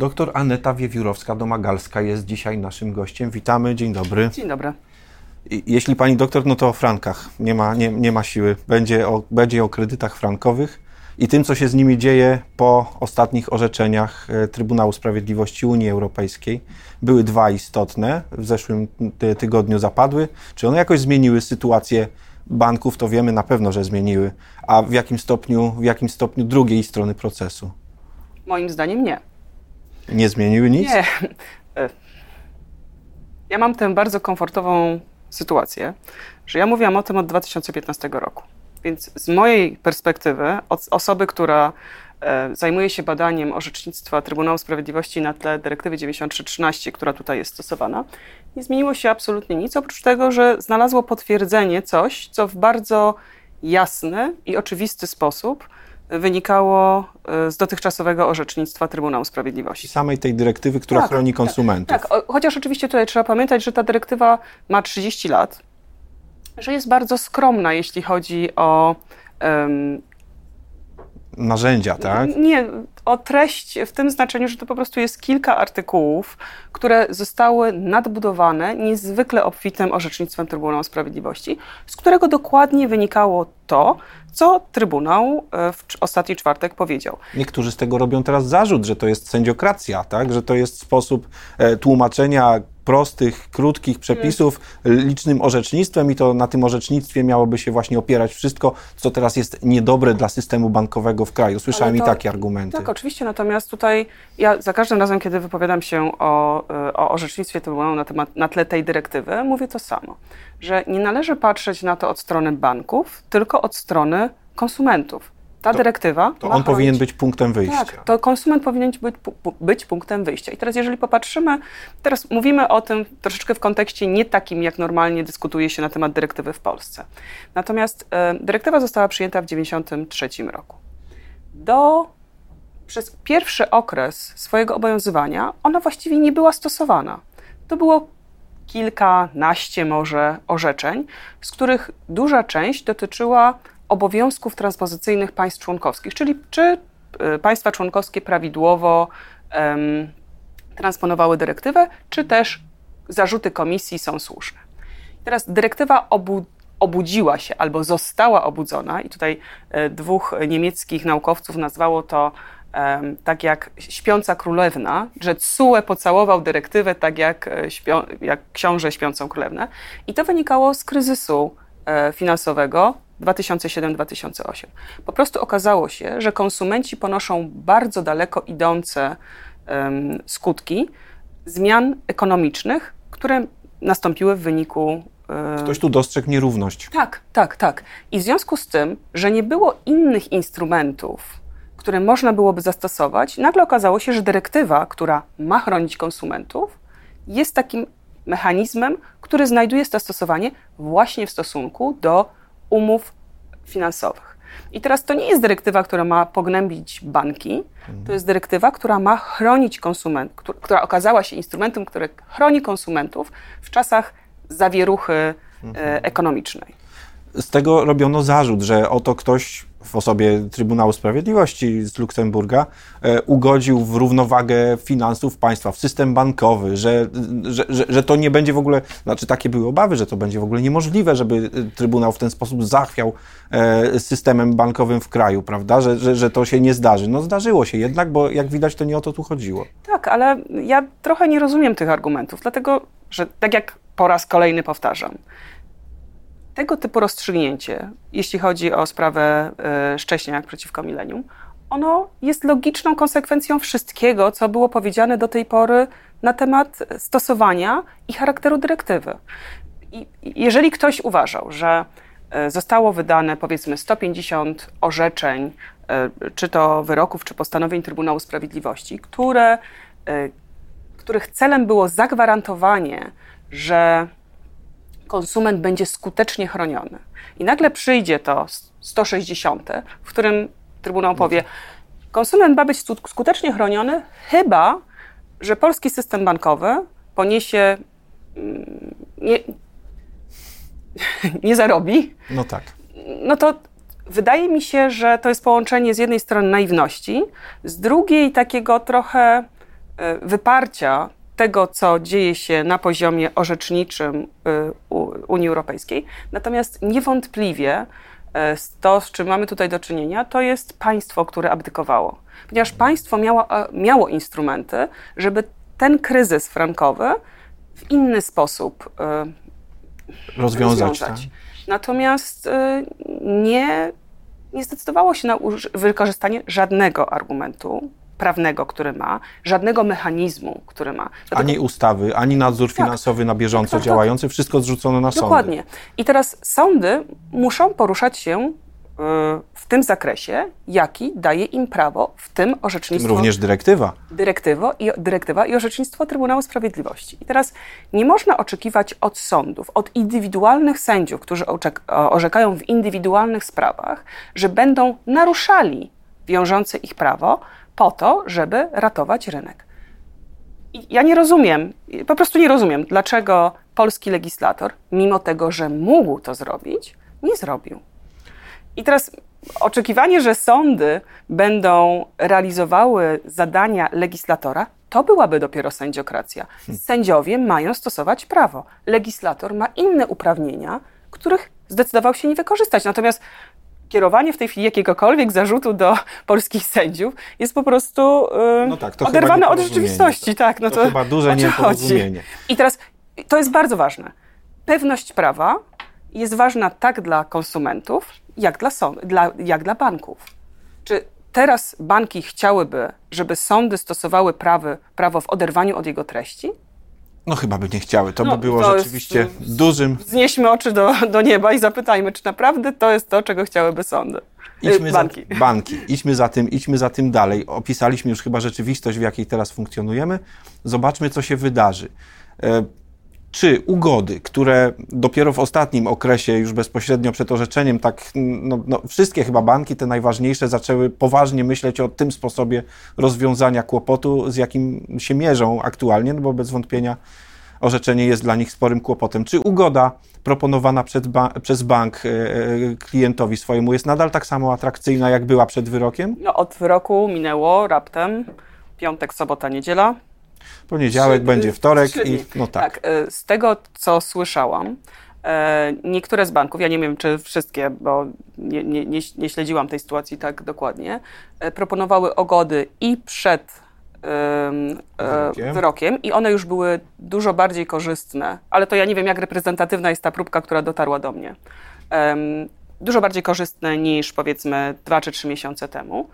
Doktor Aneta Wiewiórowska-Domagalska jest dzisiaj naszym gościem. Witamy, dzień dobry. Dzień dobry. Jeśli pani doktor, no to o frankach. Nie ma, nie, nie ma siły. Będzie o, będzie o kredytach frankowych i tym, co się z nimi dzieje po ostatnich orzeczeniach e, Trybunału Sprawiedliwości Unii Europejskiej. Były dwa istotne, w zeszłym tygodniu zapadły. Czy one jakoś zmieniły sytuację banków, to wiemy na pewno, że zmieniły. A w jakim stopniu, w jakim stopniu drugiej strony procesu? Moim zdaniem nie. Nie zmieniły nic? Nie. E, ja mam tę bardzo komfortową sytuację, że ja mówiłam o tym od 2015 roku. Więc z mojej perspektywy, od osoby, która e, zajmuje się badaniem orzecznictwa Trybunału Sprawiedliwości na tle dyrektywy 9313, która tutaj jest stosowana, nie zmieniło się absolutnie nic, oprócz tego, że znalazło potwierdzenie coś, co w bardzo jasny i oczywisty sposób wynikało e, z dotychczasowego orzecznictwa Trybunału Sprawiedliwości. Samej tej dyrektywy, która tak, chroni tak, konsumentów. Tak, tak, chociaż oczywiście tutaj trzeba pamiętać, że ta dyrektywa ma 30 lat, że jest bardzo skromna, jeśli chodzi o um, narzędzia, tak? Nie, o treść w tym znaczeniu, że to po prostu jest kilka artykułów, które zostały nadbudowane niezwykle obfitym orzecznictwem Trybunału Sprawiedliwości, z którego dokładnie wynikało to, co Trybunał e, w ostatni czwartek powiedział. Niektórzy z tego robią teraz zarzut, że to jest sędziokracja, tak? że to jest sposób e, tłumaczenia prostych, krótkich przepisów licznym orzecznictwem i to na tym orzecznictwie miałoby się właśnie opierać wszystko, co teraz jest niedobre dla systemu bankowego w kraju. Słyszałem to, i takie argumenty. Tak, oczywiście, natomiast tutaj ja za każdym razem, kiedy wypowiadam się o, e, o orzecznictwie Trybunału na, temat, na tle tej dyrektywy, mówię to samo, że nie należy patrzeć na to od strony banków, tylko od strony konsumentów ta to, dyrektywa. To on powinien być punktem wyjścia. Tak, to konsument powinien być, być punktem wyjścia. I teraz, jeżeli popatrzymy, teraz mówimy o tym troszeczkę w kontekście nie takim, jak normalnie dyskutuje się na temat dyrektywy w Polsce. Natomiast e, dyrektywa została przyjęta w 1993 roku. Do przez pierwszy okres swojego obowiązywania ona właściwie nie była stosowana. To było kilkanaście może orzeczeń, z których duża część dotyczyła obowiązków transpozycyjnych państw członkowskich, czyli czy y, państwa członkowskie prawidłowo um, transponowały dyrektywę, czy też zarzuty komisji są słuszne. Teraz dyrektywa obu, obudziła się albo została obudzona, i tutaj e, dwóch niemieckich naukowców nazwało to um, tak jak śpiąca królewna, że CUE pocałował dyrektywę tak jak, e, śpią, jak książę śpiącą królewnę. I to wynikało z kryzysu e, finansowego 2007-2008. Po prostu okazało się, że konsumenci ponoszą bardzo daleko idące um, skutki zmian ekonomicznych, które nastąpiły w wyniku. E, Ktoś tu dostrzegł nierówność. Tak, tak, tak. I w związku z tym, że nie było innych instrumentów, które można byłoby zastosować, nagle okazało się, że dyrektywa, która ma chronić konsumentów, jest takim mechanizmem, który znajduje zastosowanie właśnie w stosunku do umów finansowych. I teraz to nie jest dyrektywa, która ma pognębić banki, to jest dyrektywa, która ma chronić konsument, która okazała się instrumentem, który chroni konsumentów w czasach zawieruchy e, mhm. ekonomicznej. Z tego robiono zarzut, że oto ktoś w osobie Trybunału Sprawiedliwości z Luksemburga e, ugodził w równowagę finansów państwa, w system bankowy, że, że, że, że, to nie będzie w ogóle, znaczy takie były obawy, że to będzie w ogóle niemożliwe, żeby Trybunał w ten sposób zachwiał e, systemem bankowym w kraju, prawda, że, że, że to się nie zdarzy. No zdarzyło się jednak, bo jak widać to nie o to tu chodziło. Tak, ale ja trochę nie rozumiem tych argumentów, dlatego, że tak jak po raz kolejny powtarzam, tego typu rozstrzygnięcie, jeśli chodzi o sprawę y, szcześniak przeciwko milenium, ono jest logiczną konsekwencją wszystkiego, co było powiedziane do tej pory na temat stosowania i charakteru dyrektywy. I jeżeli ktoś uważał, że e, zostało wydane powiedzmy 150 orzeczeń, e, czy to wyroków, czy postanowień Trybunału Sprawiedliwości, które, których celem było zagwarantowanie, że konsument będzie skutecznie chroniony. I nagle przyjdzie to 160, w którym Trybunał powie, konsument ma być skutecznie chroniony, chyba, że polski system bankowy poniesie, mm, nie, nie zarobi. No tak. No to wydaje mi się, że to jest połączenie z jednej strony naiwności, z drugiej takiego trochę wyparcia tego, co dzieje się na poziomie orzeczniczym Unii Europejskiej. Natomiast niewątpliwie to, z czym mamy tutaj do czynienia, to jest państwo, które abdykowało. Ponieważ państwo miało, miało instrumenty, żeby ten kryzys frankowy w inny sposób rozwiązać. rozwiązać. Tak? Natomiast nie nie zdecydowało się na wykorzystanie żadnego argumentu prawnego, który ma, żadnego mechanizmu, który ma. Dlatego... Ani ustawy, ani nadzór tak. finansowy na bieżąco tak, tak, działający, wszystko zrzucono na sądy. Dokładnie. I teraz sądy muszą poruszać się w tym zakresie, jaki daje im prawo, w tym orzecznictwo. Tym również dyrektywa. Dyrektywo i, dyrektywa i orzecznictwo Trybunału Sprawiedliwości. I teraz nie można oczekiwać od sądów, od indywidualnych sędziów, którzy orzekają w indywidualnych sprawach, że będą naruszali wiążące ich prawo po to, żeby ratować rynek. I ja nie rozumiem, po prostu nie rozumiem, dlaczego polski legislator, mimo tego, że mógł to zrobić, nie zrobił. I teraz oczekiwanie, że sądy będą realizowały zadania legislatora, to byłaby dopiero sędziokracja. Hmm. Sędziowie mają stosować prawo. Legislator ma inne uprawnienia, których zdecydował się nie wykorzystać. Natomiast kierowanie w tej chwili jakiegokolwiek zarzutu do polskich sędziów jest po prostu yy, no tak, oderwane od rzeczywistości. Tak, no to, to chyba duże nieporozumienie. I teraz to jest bardzo ważne. Pewność prawa jest ważna tak dla konsumentów, jak dla, sąd, dla, jak dla banków. Czy teraz banki chciałyby, żeby sądy stosowały prawy, prawo w oderwaniu od jego treści? No chyba by nie chciały. To no, by było to rzeczywiście jest, dużym. Znieśmy oczy do, do nieba i zapytajmy, czy naprawdę to jest to, czego chciałyby sądy. Idźmy banki. Za, banki. Idźmy za, tym, idźmy za tym dalej. Opisaliśmy już chyba rzeczywistość, w jakiej teraz funkcjonujemy. Zobaczmy, co się wydarzy. Czy ugody, które dopiero w ostatnim okresie, już bezpośrednio przed orzeczeniem, tak no, no, wszystkie chyba banki, te najważniejsze, zaczęły poważnie myśleć o tym sposobie rozwiązania kłopotu, z jakim się mierzą aktualnie, no bo bez wątpienia orzeczenie jest dla nich sporym kłopotem. Czy ugoda proponowana ba przez bank e, klientowi swojemu jest nadal tak samo atrakcyjna, jak była przed wyrokiem? No, od wyroku minęło raptem piątek, sobota, niedziela Poniedziałek, będzie wtorek i no tak. tak. E, z tego, co słyszałam, e, niektóre z banków, ja nie wiem czy wszystkie, bo nie, nie, nie, nie śledziłam tej sytuacji tak dokładnie, e, proponowały ogody i przed wyrokiem. wyrokiem i one już były dużo bardziej korzystne, ale to ja nie wiem, jak reprezentatywna jest ta próbka, która dotarła do mnie. Dużo bardziej korzystne niż powiedzmy dwa czy trzy miesiące temu.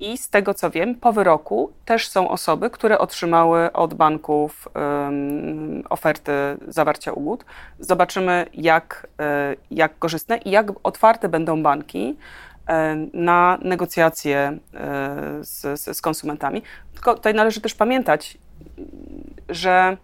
I z tego co wiem, po wyroku też są osoby, które otrzymały od banków um, oferty zawarcia ugód. Zobaczymy, jak, e, jak korzystne i jak otwarte będą banki e, na negocjacje e, z, z, z konsumentami. Tylko tutaj należy też pamiętać, że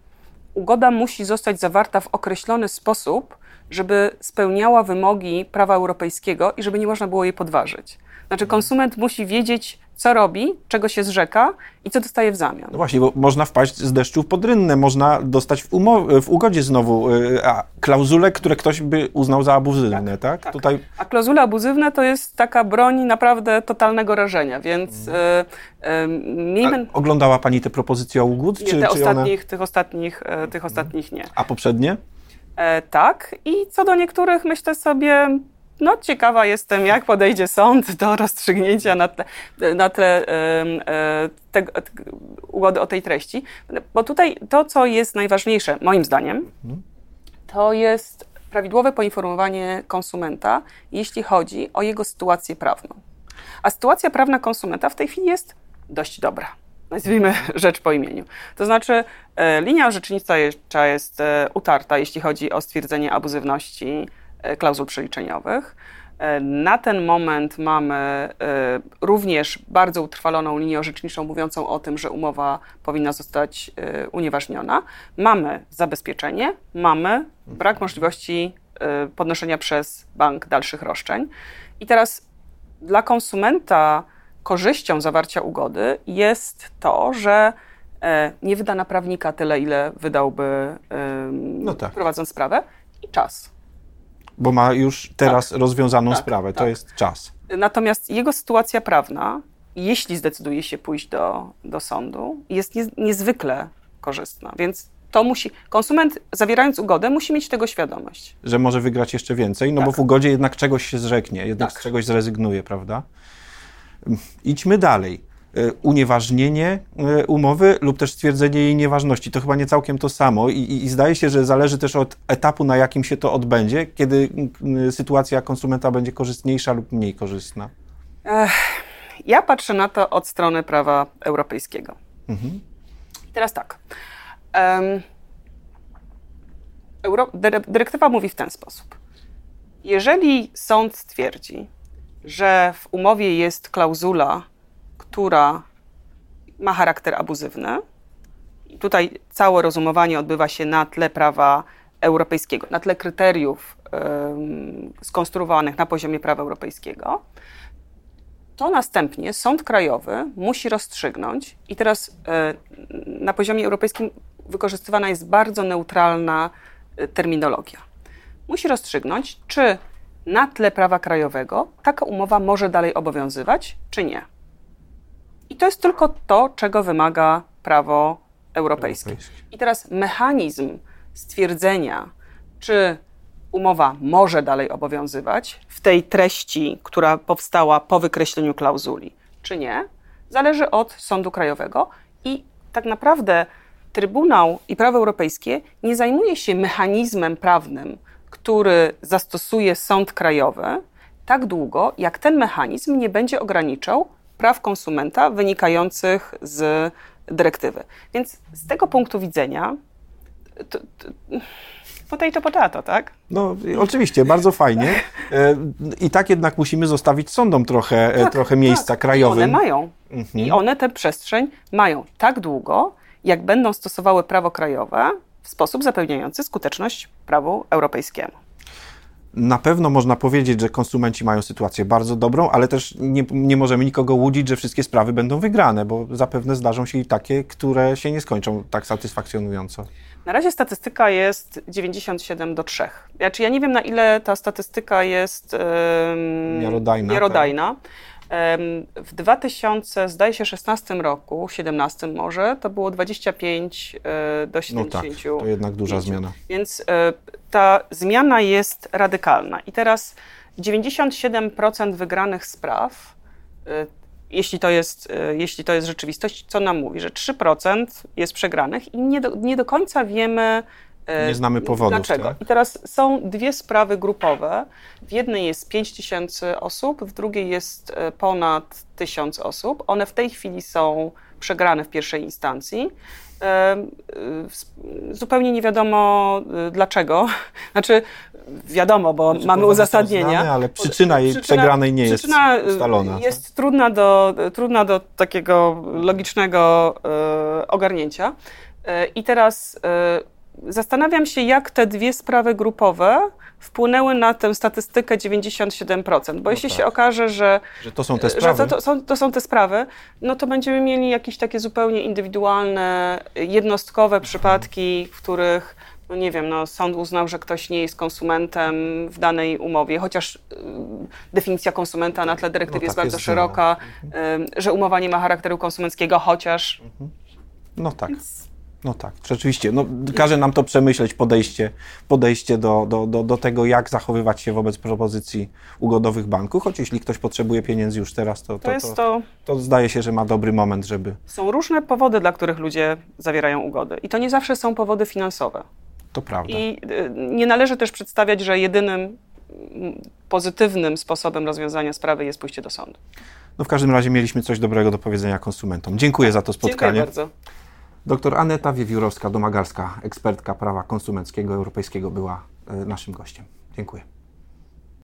ugoda musi zostać zawarta w określony sposób, żeby spełniała wymogi prawa europejskiego i żeby nie można było jej podważyć. Znaczy, konsument musi wiedzieć, co robi, czego się zrzeka i co dostaje w zamian. No właśnie, bo można wpaść z deszczu w podrynne, można dostać w, w ugodzie znowu y, a, klauzule, które ktoś by uznał za abuzywne, tak? tak? tak. Tutaj... A klauzule abuzywne to jest taka broń naprawdę totalnego rażenia, więc hmm. y, y, miejmy... Oglądała Pani te propozycje o ugód? Nie, czy, te czy ostatnich, one... tych ostatnich, tych ostatnich nie. A poprzednie? E, tak i co do niektórych myślę sobie no, ciekawa jestem, jak podejdzie sąd do rozstrzygnięcia na tle, na tle e, te, ugody o tej treści. Bo tutaj to, co jest najważniejsze, moim zdaniem, to jest prawidłowe poinformowanie konsumenta, jeśli chodzi o jego sytuację prawną. A sytuacja prawna konsumenta w tej chwili jest dość dobra. Nazwijmy rzecz po imieniu. To znaczy, e, linia orzecznicza jest e, utarta, jeśli chodzi o stwierdzenie abuzywności klauzul przeliczeniowych. E, na ten moment mamy e, również bardzo utrwaloną linię orzeczniczą mówiącą o tym, że umowa powinna zostać unieważniona. Mamy zabezpieczenie, mamy brak możliwości podnoszenia przez bank dalszych roszczeń. I teraz dla konsumenta korzyścią zawarcia ugody jest to, że nie wyda na prawnika tyle, ile wydałby no tak. prowadząc sprawę i czas bo ma już teraz tak. rozwiązaną tak, sprawę. To tak. jest czas. Natomiast jego sytuacja prawna jeśli zdecyduje się pójść do, do sądu, jest nie, niezwykle korzystna. Więc to musi, konsument zawierając ugodę musi mieć tego świadomość. Że może wygrać jeszcze więcej, no Tak. bo w ugodzie jednak czegoś się zrzeknie, jednak Tak. z czegoś zrezygnuje, prawda? Idźmy dalej. E, Unieważnienie e, umowy lub też stwierdzenie jej nieważności. To chyba nie całkiem to samo i, i, i zdaje się, że zależy też od etapu, na jakim się to odbędzie, kiedy sytuacja konsumenta będzie korzystniejsza lub mniej korzystna. Ja patrzę na to od strony prawa europejskiego. I Teraz tak. Em, Euro, dyre- dyrektywa mówi w ten sposób. Jeżeli sąd stwierdzi, że w umowie jest klauzula, która ma charakter abuzywny, i tutaj całe rozumowanie odbywa się na tle prawa europejskiego, na tle kryteriów skonstruowanych na poziomie prawa europejskiego, to następnie sąd krajowy musi rozstrzygnąć, i teraz e, na poziomie europejskim wykorzystywana jest bardzo neutralna e, terminologia. Musi rozstrzygnąć, czy na tle prawa krajowego taka umowa może dalej obowiązywać, czy nie. I to jest tylko to, czego wymaga prawo europejskie. Europejskie. I teraz mechanizm stwierdzenia, czy umowa może dalej obowiązywać w tej treści, która powstała po wykreśleniu klauzuli, czy nie, zależy od sądu krajowego i tak naprawdę Trybunał i prawo europejskie nie zajmuje się mechanizmem prawnym, który zastosuje sąd krajowy, tak długo, jak ten mechanizm nie będzie ograniczał praw konsumenta wynikających z dyrektywy. Więc z tego punktu widzenia, to, to, potato potato, tak? No, oczywiście, bardzo fajnie. E, I tak jednak musimy zostawić sądom trochę, e, Tak, trochę miejsca tak. krajowym. I one mają. I one tę przestrzeń mają tak długo, jak będą stosowały prawo krajowe w sposób zapewniający skuteczność prawu europejskiemu. Na pewno można powiedzieć, że konsumenci mają sytuację bardzo dobrą, ale też nie, nie możemy nikogo łudzić, że wszystkie sprawy będą wygrane, bo zapewne zdarzą się i takie, które się nie skończą tak satysfakcjonująco. Na razie statystyka jest 97 do 3. Znaczy ja nie wiem, na ile ta statystyka jest em, Miarodajna, miarodajna. Em, W 2000, zdaje się, 16 roku, 17 może, to było 25 e, do No 70. tak, to jednak duża zmiana. Więc e, ta zmiana jest radykalna. I teraz 97% wygranych spraw, e, jeśli to, jest, jeśli to jest rzeczywistość, co nam mówi, że 3% jest przegranych i nie do, nie do końca wiemy. E, Nie znamy powodów, Dlaczego? tak? I teraz są dwie sprawy grupowe. W jednej jest 5 tysięcy osób, w drugiej jest e, ponad 1000 osób. One w tej chwili są przegrane w pierwszej instancji. E, Zupełnie nie wiadomo dlaczego. Znaczy, wiadomo, bo Znaczy, mamy uzasadnienia. znane, ale przyczyna jej przegranej nie jest przyczyna, ustalona, Jest trudna, do, trudna do takiego logicznego ogarnięcia. I teraz zastanawiam się, jak te dwie sprawy grupowe wpłynęły na tę statystykę 97%, bo jeśli tak. się okaże, że Że to są te że sprawy. to, to, są, to są te sprawy, no to będziemy mieli jakieś takie zupełnie indywidualne, jednostkowe przypadki, w których, no nie wiem, no sąd uznał, że ktoś nie jest konsumentem w danej umowie, chociaż y, definicja konsumenta na tle dyrektywy No jest tak, bardzo jest szeroka, y, że umowa nie ma charakteru konsumenckiego, chociaż No tak. No tak, rzeczywiście. No, każe nam to przemyśleć, podejście, podejście do, do, do, do tego, jak zachowywać się wobec propozycji ugodowych banku, choć jeśli ktoś potrzebuje pieniędzy już teraz, to, to to, jest to, to... zdaje się, że ma dobry moment, żeby... Są różne powody, dla których ludzie zawierają ugody. I to nie zawsze są powody finansowe. To prawda. I y, nie należy też przedstawiać, że jedynym pozytywnym sposobem rozwiązania sprawy jest pójście do sądu. No w każdym razie mieliśmy coś dobrego do powiedzenia konsumentom. Dziękuję za to spotkanie. Dziękuję bardzo. Doktor Aneta Wiewiórowska-Domagalska, ekspertka prawa konsumenckiego europejskiego była e, naszym gościem. Dziękuję.